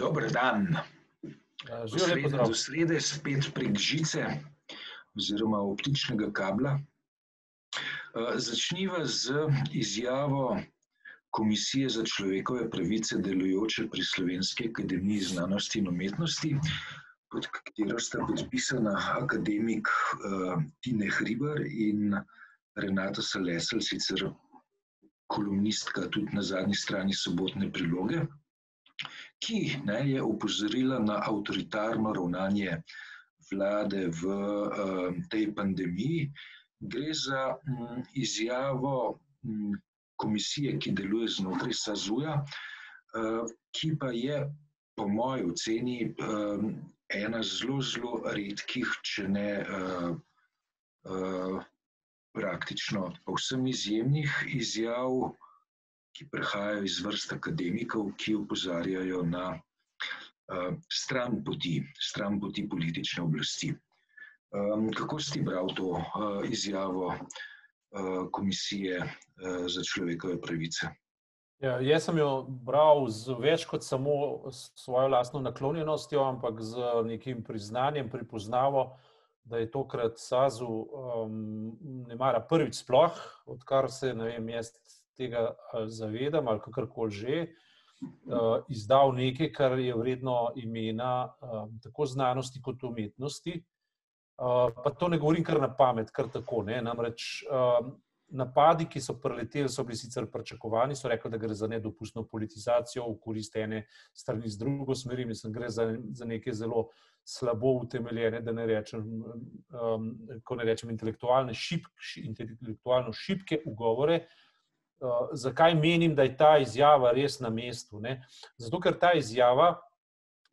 Dober dan. Živijo zdrav. Do srede spet prek žice oziroma optičnega kabla. Začniva z izjavo Komisije za človekove pravice delujoče pri Slovenski akademiji znanosti in umetnosti, pod katero sta podpisana akademik Tine Hribar in Renata Salesel, sicer kolumnistka tudi na zadnji strani sobotne priloge ki ne, je opozorila na avtoritarno ravnanje vlade v uh, tej pandemiji. Gre za um, izjavo um, komisije, ki deluje znotraj SAZU-ja, uh, ki pa je, po moji oceni, um, ena zelo, zelo redkih, če ne uh, uh, praktično povsem izjemnih izjav ki prihajajo iz vrst akademikov, ki upozarjajo na uh, stran poti, stran poti politične oblasti. Um, kako si bral to uh, izjavo uh, Komisije uh, za človekove pravice? Ja, jaz sem jo bral z več kot samo svojo lastno naklonjenostjo, ampak z nekim priznanjem, pripoznavo, da je tokrat SAZU um, ne mara prvič sploh, odkar se, vem, jaz tega zavedam ali kakorkoli že, izdal nekaj, kar je vredno imena tako znanosti kot umetnosti. Pa to ne govorim kar na pamet, kar tako. Ne? Namreč napadi, ki so preleteli, so bili sicer pričakovani, so rekli, da gre za nedopustno politizacijo v korist ene strani z drugo smeri, mislim, gre za, za neke zelo slabo utemeljene, da ne rečem, um, ne rečem, intelektualne šipke, intelektualno šipke ugovore, uh, zakaj menim, da je ta izjava res na mestu. Ne? Zato, ker ta izjava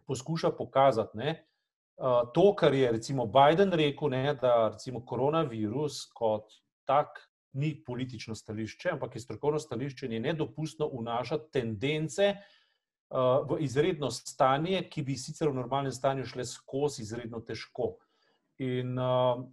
poskuša pokazati ne, uh, to, kar je recimo Biden rekel, ne, da recimo koronavirus kot tak ni politično stališče, ampak je strokovno stališče in je nedopustno vnašati tendence. V izredno stanje, ki bi sicer v normalnem stanju šle skozi izredno težko. In uh,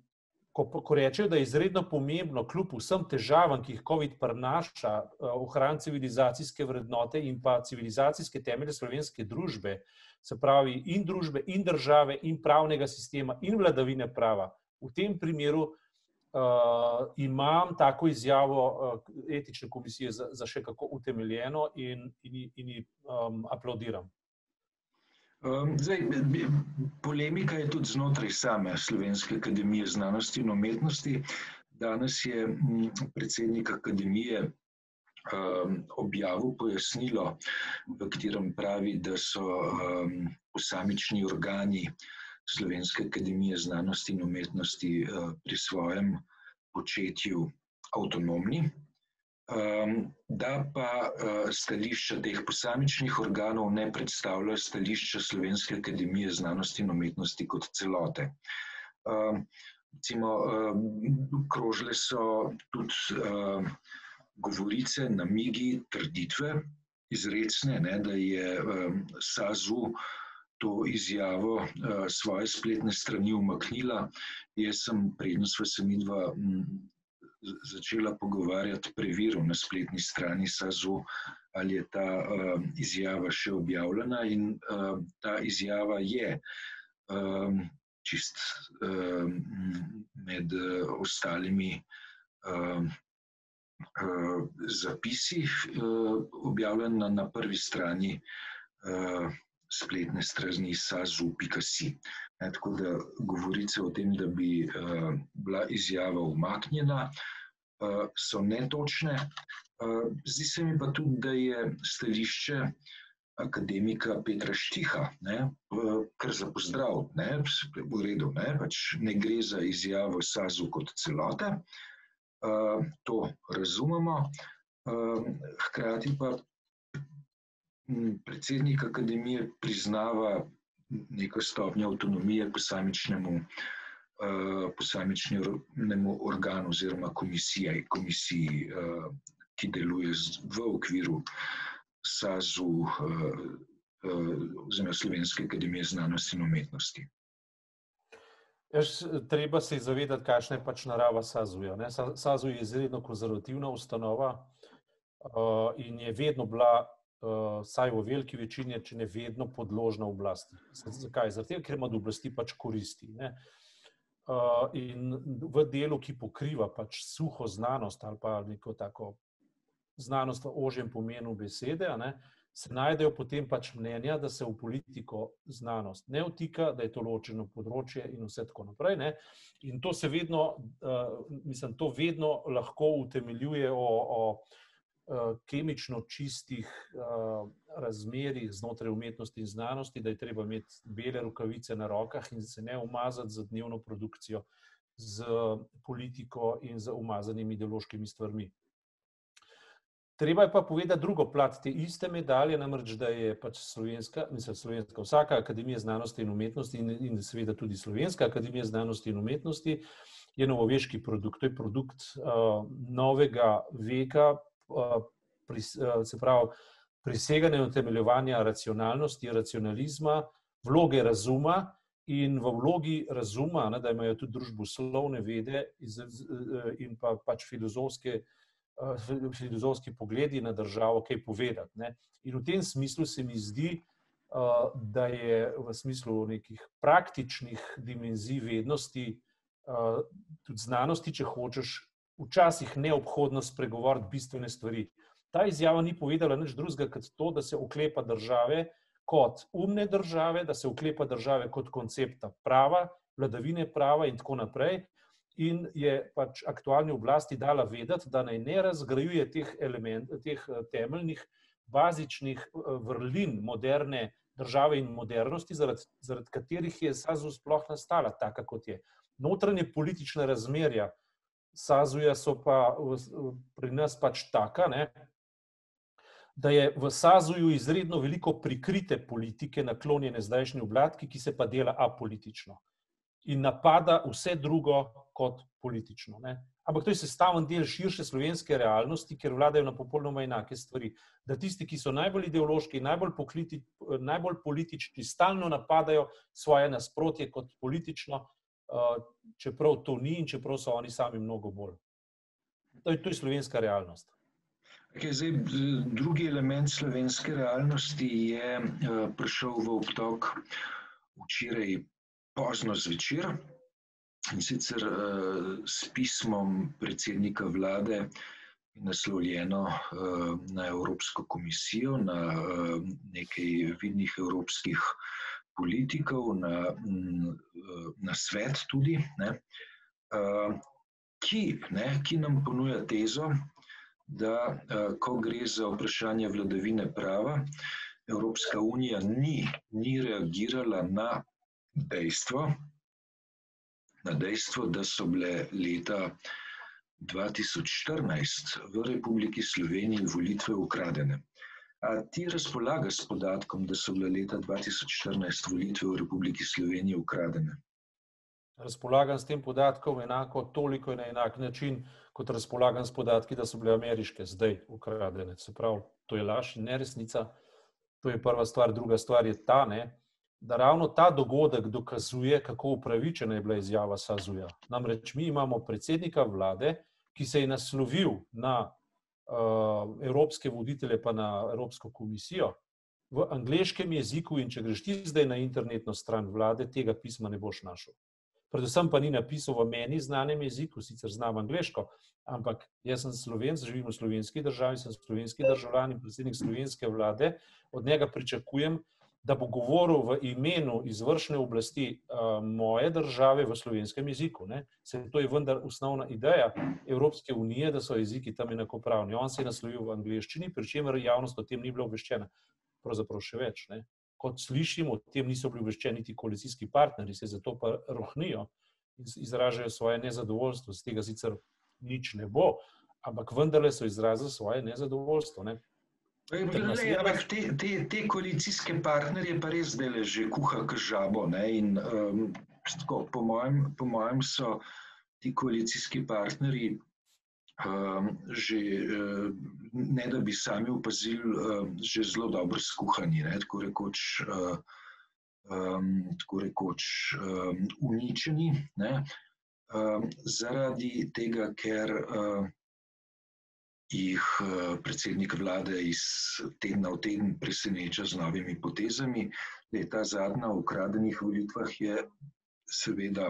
ko, ko rečejo, da je izredno pomembno, kljub vsem težavam, ki jih COVID prinaša, eh, ohraniti civilizacijske vrednote in pa civilizacijske temelje slovenske družbe, se pravi in družbe, in države, in pravnega sistema, in vladavine prava. V tem primeru uh, imam tako izjavo uh, etične komisije za, za še kako utemeljeno in, in, in, in um, aplaudiram. Um, zdaj, polemika je tudi znotraj same Slovenske akademije znanosti in umetnosti. Danes je predsednik akademije um, objavil pojasnilo, v katerem pravi, da so um, posamični organi Slovenske akademije znanosti in umetnosti uh, pri svojem početju avtonomni. Um, da pa uh, stališča teh posamičnih organov ne predstavljajo stališča Slovenske akademije znanosti in umetnosti kot celote. Um, recimo, um, krožile so tudi um, govorice, namigi, trditve, izrecne, ne, da je um, SAZU to izjavo uh, svoje spletne strani umaknila. Jaz sem prednost v semidva začela pogovarjati, preveril na spletni strani SAZU, ali je ta uh, izjava še objavljena. In uh, ta izjava je um, čist um, med uh, ostalimi um, uh, zapisi uh, objavljena na prvi strani. Uh, spletne strani sazu.si. Tako da govorice o tem, da bi uh, bila izjava umaknjena, uh, so netočne. Uh, zdi se mi pa tudi, da je stališče akademika Petra Štiha, ne, kar za pozdrav, ne, v redu, ne, pač ne gre za izjavo sazu kot celote. To razumemo. Hkrati pa predsednik akademije priznava neko stopnjo avtonomije posamičnemu, uh, posamičnemu organu oziroma komisiji, komisiji uh, ki deluje v okviru SAZU uh, uh, oziroma Slovenske akademije znanosti in umetnosti. Jaz, treba se zavedati, kakšna je pač narava SAZU-ja. SAZU je izredno konzervativna ustanova uh, in je vedno bila saj v veliki večini, če ne vedno, podložna oblasti. Zakaj? Zato, ker ima od oblasti pač koristi. Ne? In v delu, ki pokriva pač suho znanost ali pa neko tako znanost v ožjem pomenu besede, ne, se najdejo potem pač mnenja, da se v politiko znanost ne vtika, da je to ločeno področje in vse tako naprej. Ne. In to se vedno, mislim, to vedno lahko utemeljuje o, o Eh, kemično čistih uh, razmerih znotraj umetnosti in znanosti, da je treba imeti bele rokavice na rokah in se ne umazati za dnevno produkcijo, z politiko in z umazanimi ideološkimi stvarmi. Treba je pa povedati drugo plat te iste medalje, namreč da je pač slovenska, mislim, slovenska, vsaka akademija znanosti in umetnosti in, in seveda tudi slovenska akademija znanosti in umetnosti je novoveški produkt. To je produkt uh, novega veka, se pravi, priseganje utemeljevanja racionalnosti, racionalizma, vloge razuma in v vlogi razuma, ne, da imajo tudi družboslovne vede in pa pač filozofske, filozofski pogledi na državo, kaj povedati. Ne. In v tem smislu se mi zdi, da je v smislu nekih praktičnih dimenzij vednosti, tudi znanosti, če hočeš, včasih neobhodno spregovoriti bistvene stvari. Ta izjava ni povedala nič drugega kot to, da se oklepa države kot umne države, da se oklepa države kot koncepta prava, vladavine prava in tako naprej. In je pač aktualni oblasti dala vedeti, da naj ne razgrajuje teh, element, teh eh, temeljnih, bazičnih eh, vrlin moderne države in modernosti, zaradi, zaradi katerih je SAZU sploh nastala taka, kot je. Notranje politične razmerja, Sazuja so pa pri nas pač taka, ne, da je v Sazuju izredno veliko prikrite politike, naklonjene zdajšnji obladki, ki se pa dela apolitično in napada vse drugo kot politično. Ne. Ampak to je sestavljen del širše slovenske realnosti, ker vladajo na popolnoma enake stvari. Da tisti, ki so najbolj ideološki, najbolj, pokliti, najbolj politični, stalno napadajo svoje nasprotje kot politično, čeprav to ni in čeprav so oni sami mnogo bolj. To je, to je slovenska realnost. Okay, zdaj, drugi element slovenske realnosti je uh, prišel v obtok včeraj pozno zvečer in sicer uh, s pismom predsednika vlade naslovljeno uh, na Evropsko komisijo, na uh, nekaj vidnih evropskih uh, politikov, na, na svet tudi, ne, ki, ne, ki nam ponuja tezo, da ko gre za vprašanje vladavine prava, Evropska unija ni, ni reagirala na dejstvo, na dejstvo, da so bile leta 2014 v Republiki Sloveniji volitve ukradene. A ti razpolagaš s podatkom, da so bile leta 2014 volitve v Republiki Sloveniji ukradene? Razpolagam s tem podatkom enako, toliko in na enak način, kot razpolagam s podatki, da so bile ameriške zdaj ukradene. Se pravi, to je laž in neresnica. To je prva stvar. Druga stvar je ta, ne, da ravno ta dogodek dokazuje, kako upravičena je bila izjava Sazuja. Namreč mi imamo predsednika vlade, ki se je naslovil na evropske voditelje, pa na Evropsko komisijo v angliškem jeziku. In če greš ti zdaj na internetno stran vlade, tega pisma ne boš našel. Predvsem pa ni napisal v meni znanem jeziku, sicer znam angliško, ampak jaz sem slovenc, živim v slovenski državi, sem slovenski državljan in predsednik slovenske vlade. Od njega pričakujem, da bo govoril v imenu izvršne oblasti uh, moje države v slovenskem jeziku. Ne? Se to je vendar osnovna ideja Evropske unije, da so jeziki tam enakopravni. On se je naslovil v angliščini, pri čemer javnost o tem ni bila obveščena. Pravzaprav še več. Ne? Kot slišimo, o tem niso bili obveščeni niti koalicijski partnerji, se zato pa rohnijo in izražajo svoje nezadovoljstvo. Z tega sicer nič ne bo, ampak vendarle so izrazili svoje nezadovoljstvo. Ne? Ampak te, te, te koalicijske partnerje pa res zdaj že kuha k žabo. In, um, tako, po, mojem, po mojem so ti koalicijski partnerji um, že, um, ne da bi sami opazili, um, že zelo dobro skuhani, ne, tako rekoč, um, tako rekoč um, uničeni. Ne, um, zaradi tega, ker. Um, jih eh, predsednik vlade iz tedna v teden preseneča z novimi potezami. Le ta zadnja v ukradenih volitvah je seveda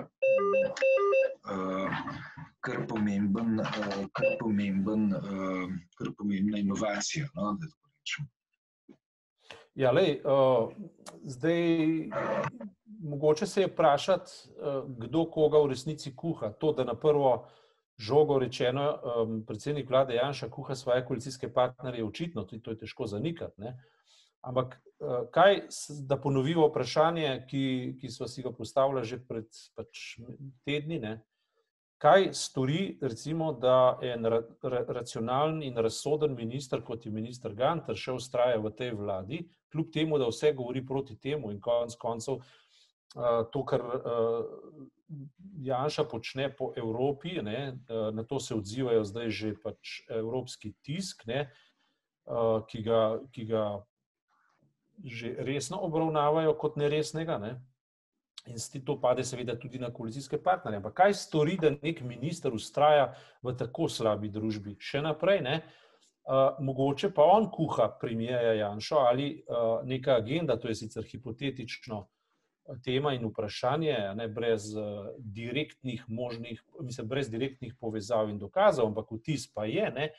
uh, kar, pomemben, uh, kar, pomemben, uh, kar pomembna inovacija. No, Ja, lej, uh, zdaj, mogoče se je vprašati, uh, kdo koga v resnici kuha. To, da na prvo uh, žogo rečeno, um, predsednik vlade Janša kuha svoje koalicijske partnerje, očitno tudi to je težko zanikati. Ne? Ampak, uh, kaj, da ponovimo vprašanje, ki, ki smo si ga postavili že pred pač, tedni, ne? kaj stori, recimo, da en ra, ra, racionalen in razsoden minister, kot je minister Gantar, še ustraja v tej vladi, kljub temu, da vse govori proti temu in konec koncev. Uh, to, kar uh, Janša počne po Evropi, ne, eh, na to se odzivajo zdaj že pač evropski tisk, ne, eh, ki, ga, ki ga že resno obravnavajo kot neresnega. Ne. In s tem to pade, seveda, tudi na koalicijske partnerje. Ampak kaj stori, da nek minister ustraja v tako slabi družbi? Še naprej, ne. Uh, mogoče pa on kuha premijeja Janša ali uh, neka agenda, to je sicer hipotetično, tema in vprašanje, ne, brez, uh, direktnih možnih, mislim, brez direktnih povezav in dokazov, ampak vtis pa je, ne,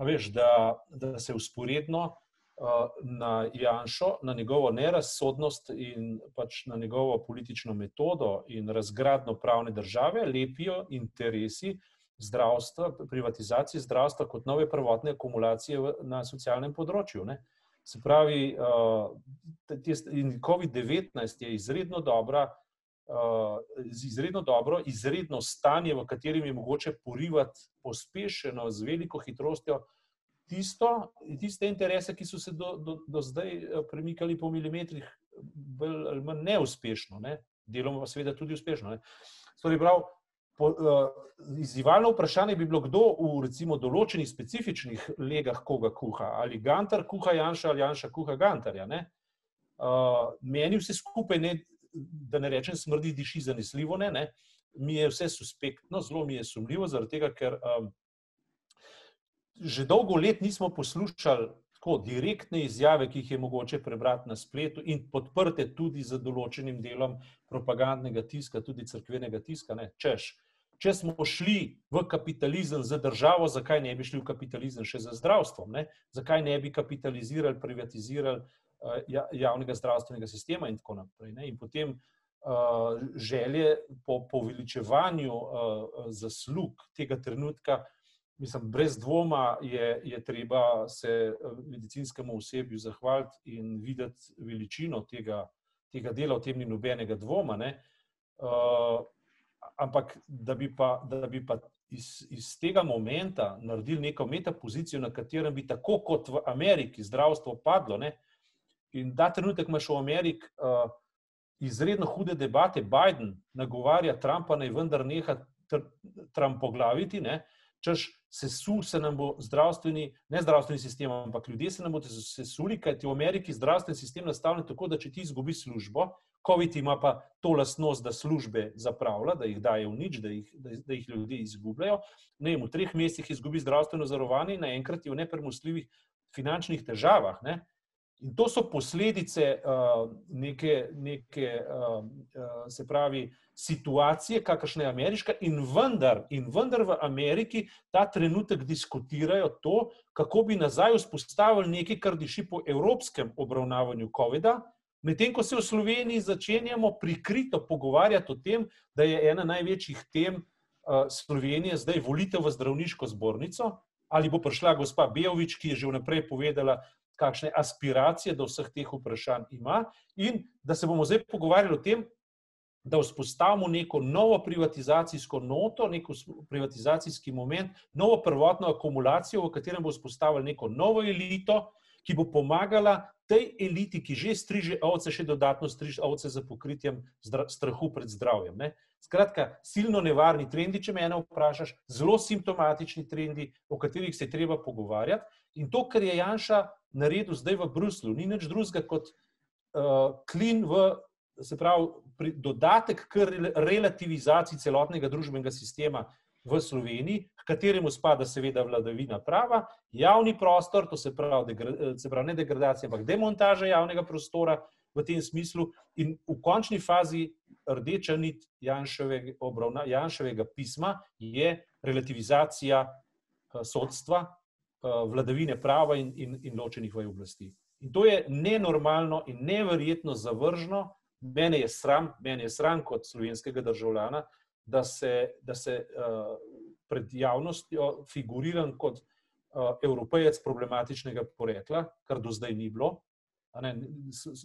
veš, da, da se usporedno uh, na Janšo, na njegovo nerazsodnost in pač na njegovo politično metodo in razgradno pravne države lepijo interesi zdravstva, privatizacije zdravstva kot nove prvotne akumulacije na socialnem področju. Ne. Se pravi, uh, COVID-19 je izredno, dobra, uh, izredno dobro, izredno stanje, v katerem je mogoče porivati pospešeno, z veliko hitrostjo, tisto, tiste interese, ki so se do, do, do zdaj premikali po milimetrih, bolj ali manj neuspešno, ne? deloma pa seveda tudi uspešno. Torej, prav, Po, uh, izzivalno vprašanje bi bilo, kdo v recimo, določenih specifičnih legah koga kuha. Ali Gantar kuha Janša ali Janša kuha Gantarja. Uh, meni vse skupaj, ne, da ne rečem, smrdi, diši zanesljivo. Ne, ne. Mi je vse suspektno, zelo mi je sumljivo, zaradi tega, ker um, že dolgo let nismo poslušali tako direktne izjave, ki jih je mogoče prebrati na spletu in podprte tudi z določenim delom propagandnega tiska, tudi crkvenega tiska. Ne. Češ, če smo šli v kapitalizem za državo, zakaj ne bi šli v kapitalizem še za zdravstvo? Ne? Zakaj ne bi kapitalizirali, privatizirali uh, javnega zdravstvenega sistema in tako naprej? Ne? In potem uh, želje po poveličevanju uh, zaslug tega trenutka, mislim, brez dvoma je, je treba se medicinskemu osebju zahvaliti in videti veličino tega, tega dela, v tem ni nobenega dvoma. Uh, ampak da bi pa, da bi pa iz, iz tega momenta naredili neko metapozicijo, na katerem bi tako kot v Ameriki zdravstvo padlo. Ne? In da trenutek imaš v Ameriki uh, izredno hude debate, Biden nagovarja Trumpa, naj vendar neha Trump poglaviti, češ se su, se nam bo zdravstveni, ne zdravstveni sistem, ampak ljudje se nam bodo sesuli, kajti v Ameriki zdravstveni sistem nastavljen tako, da če ti izgubiš službo, COVID ima pa to lastnost, da službe zapravlja, da jih daje v nič, da jih, da, jih ljudje izgubljajo. Ne, v treh mesecih izgubi zdravstveno zarovanje in naenkrat je v nepremostljivih finančnih težavah. Ne. In to so posledice uh, neke, neke uh, uh, se pravi, situacije, kakršna je ameriška, in vendar, in vendar v Ameriki ta trenutek diskutirajo to, kako bi nazaj vzpostavili nekaj, kar diši po evropskem obravnavanju COVID-a, Medtem ko se v Sloveniji začenjamo prikrito pogovarjati o tem, da je ena največjih tem uh, Slovenije zdaj volitev v zdravniško zbornico, ali bo prišla gospa Bejovič, ki je že vnaprej povedala, kakšne aspiracije do vseh teh vprašanj ima, in da se bomo zdaj pogovarjali o tem, da vzpostavimo neko novo privatizacijsko noto, neko privatizacijski moment, novo prvotno akumulacijo, v katerem bo vzpostavili neko novo elito, ki bo pomagala tej eliti, ki že striže ovce, še dodatno striže ovce za pokritjem strahu pred zdravjem. Ne? Skratka, silno nevarni trendi, če me eno vprašaš, zelo simptomatični trendi, o katerih se je treba pogovarjati. In to, kar je Janša naredil zdaj v Bruslu, ni nič drugega kot uh, klin v, se pravi, dodatek k relativizaciji celotnega družbenega sistema, v Sloveniji, k kateremu spada seveda vladavina prava, javni prostor, to se pravi, se pravi ne degradacija, ampak demontaža javnega prostora v tem smislu in v končni fazi rdeča nit Janševega, obravna, Janševega pisma je relativizacija eh, sodstva, eh, vladavine prava in, in, in ločenih vaj oblasti. In to je nenormalno in neverjetno zavržno. Mene je sram, mene je sram kot slovenskega državljana, da se, da se uh, pred javnostjo figuriram kot uh, evropejec problematičnega porekla, kar do zdaj ni bilo. Ne,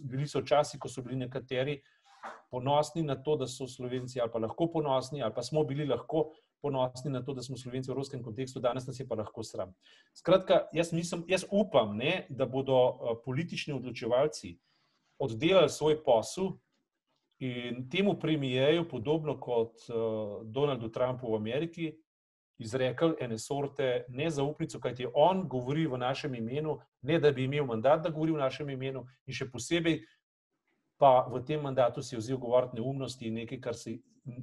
bili so časi, ko so bili nekateri ponosni na to, da so Slovenci, ali pa lahko ponosni, ali pa smo bili lahko ponosni na to, da smo Slovenci v evropskem kontekstu, danes nas je pa lahko sram. Skratka, jaz, mislim, jaz upam, ne, da bodo uh, politični odločevalci oddelali svoj posel in temu premijeju, podobno kot uh, Donaldu Trumpu v Ameriki, izrekli ene sorte nezaupnico, kajti on govori v našem imenu, ne da bi imel mandat, da govori v našem imenu, in še posebej pa v tem mandatu si je vzel govoriti neumnosti in nekaj, kar, si,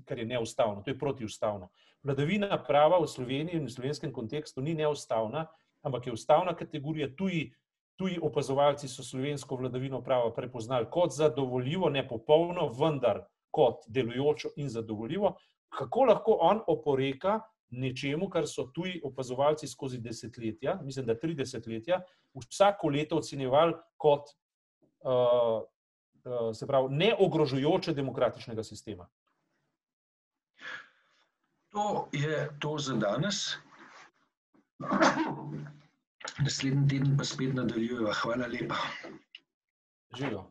kar je neustavno, to je protiustavno. Vladavina prava v Sloveniji in v slovenskem kontekstu ni neustavna, ampak je ustavna kategorija. Tuji, tuji opazovalci so slovensko vladavino prava prepoznali kot zadovoljivo, ne popolno, vendar kot delujočo in zadovoljivo. Kako lahko on oporeka nečemu, kar so tuji opazovalci skozi desetletja, mislim, da tri desetletja, vsako leto ocenjevali kot uh, uh, se pravi, neogrožujoče demokratičnega sistema. To je to za danes. Naslednji teden pa spet nadaljujemo. Hvala lepa. Živijo.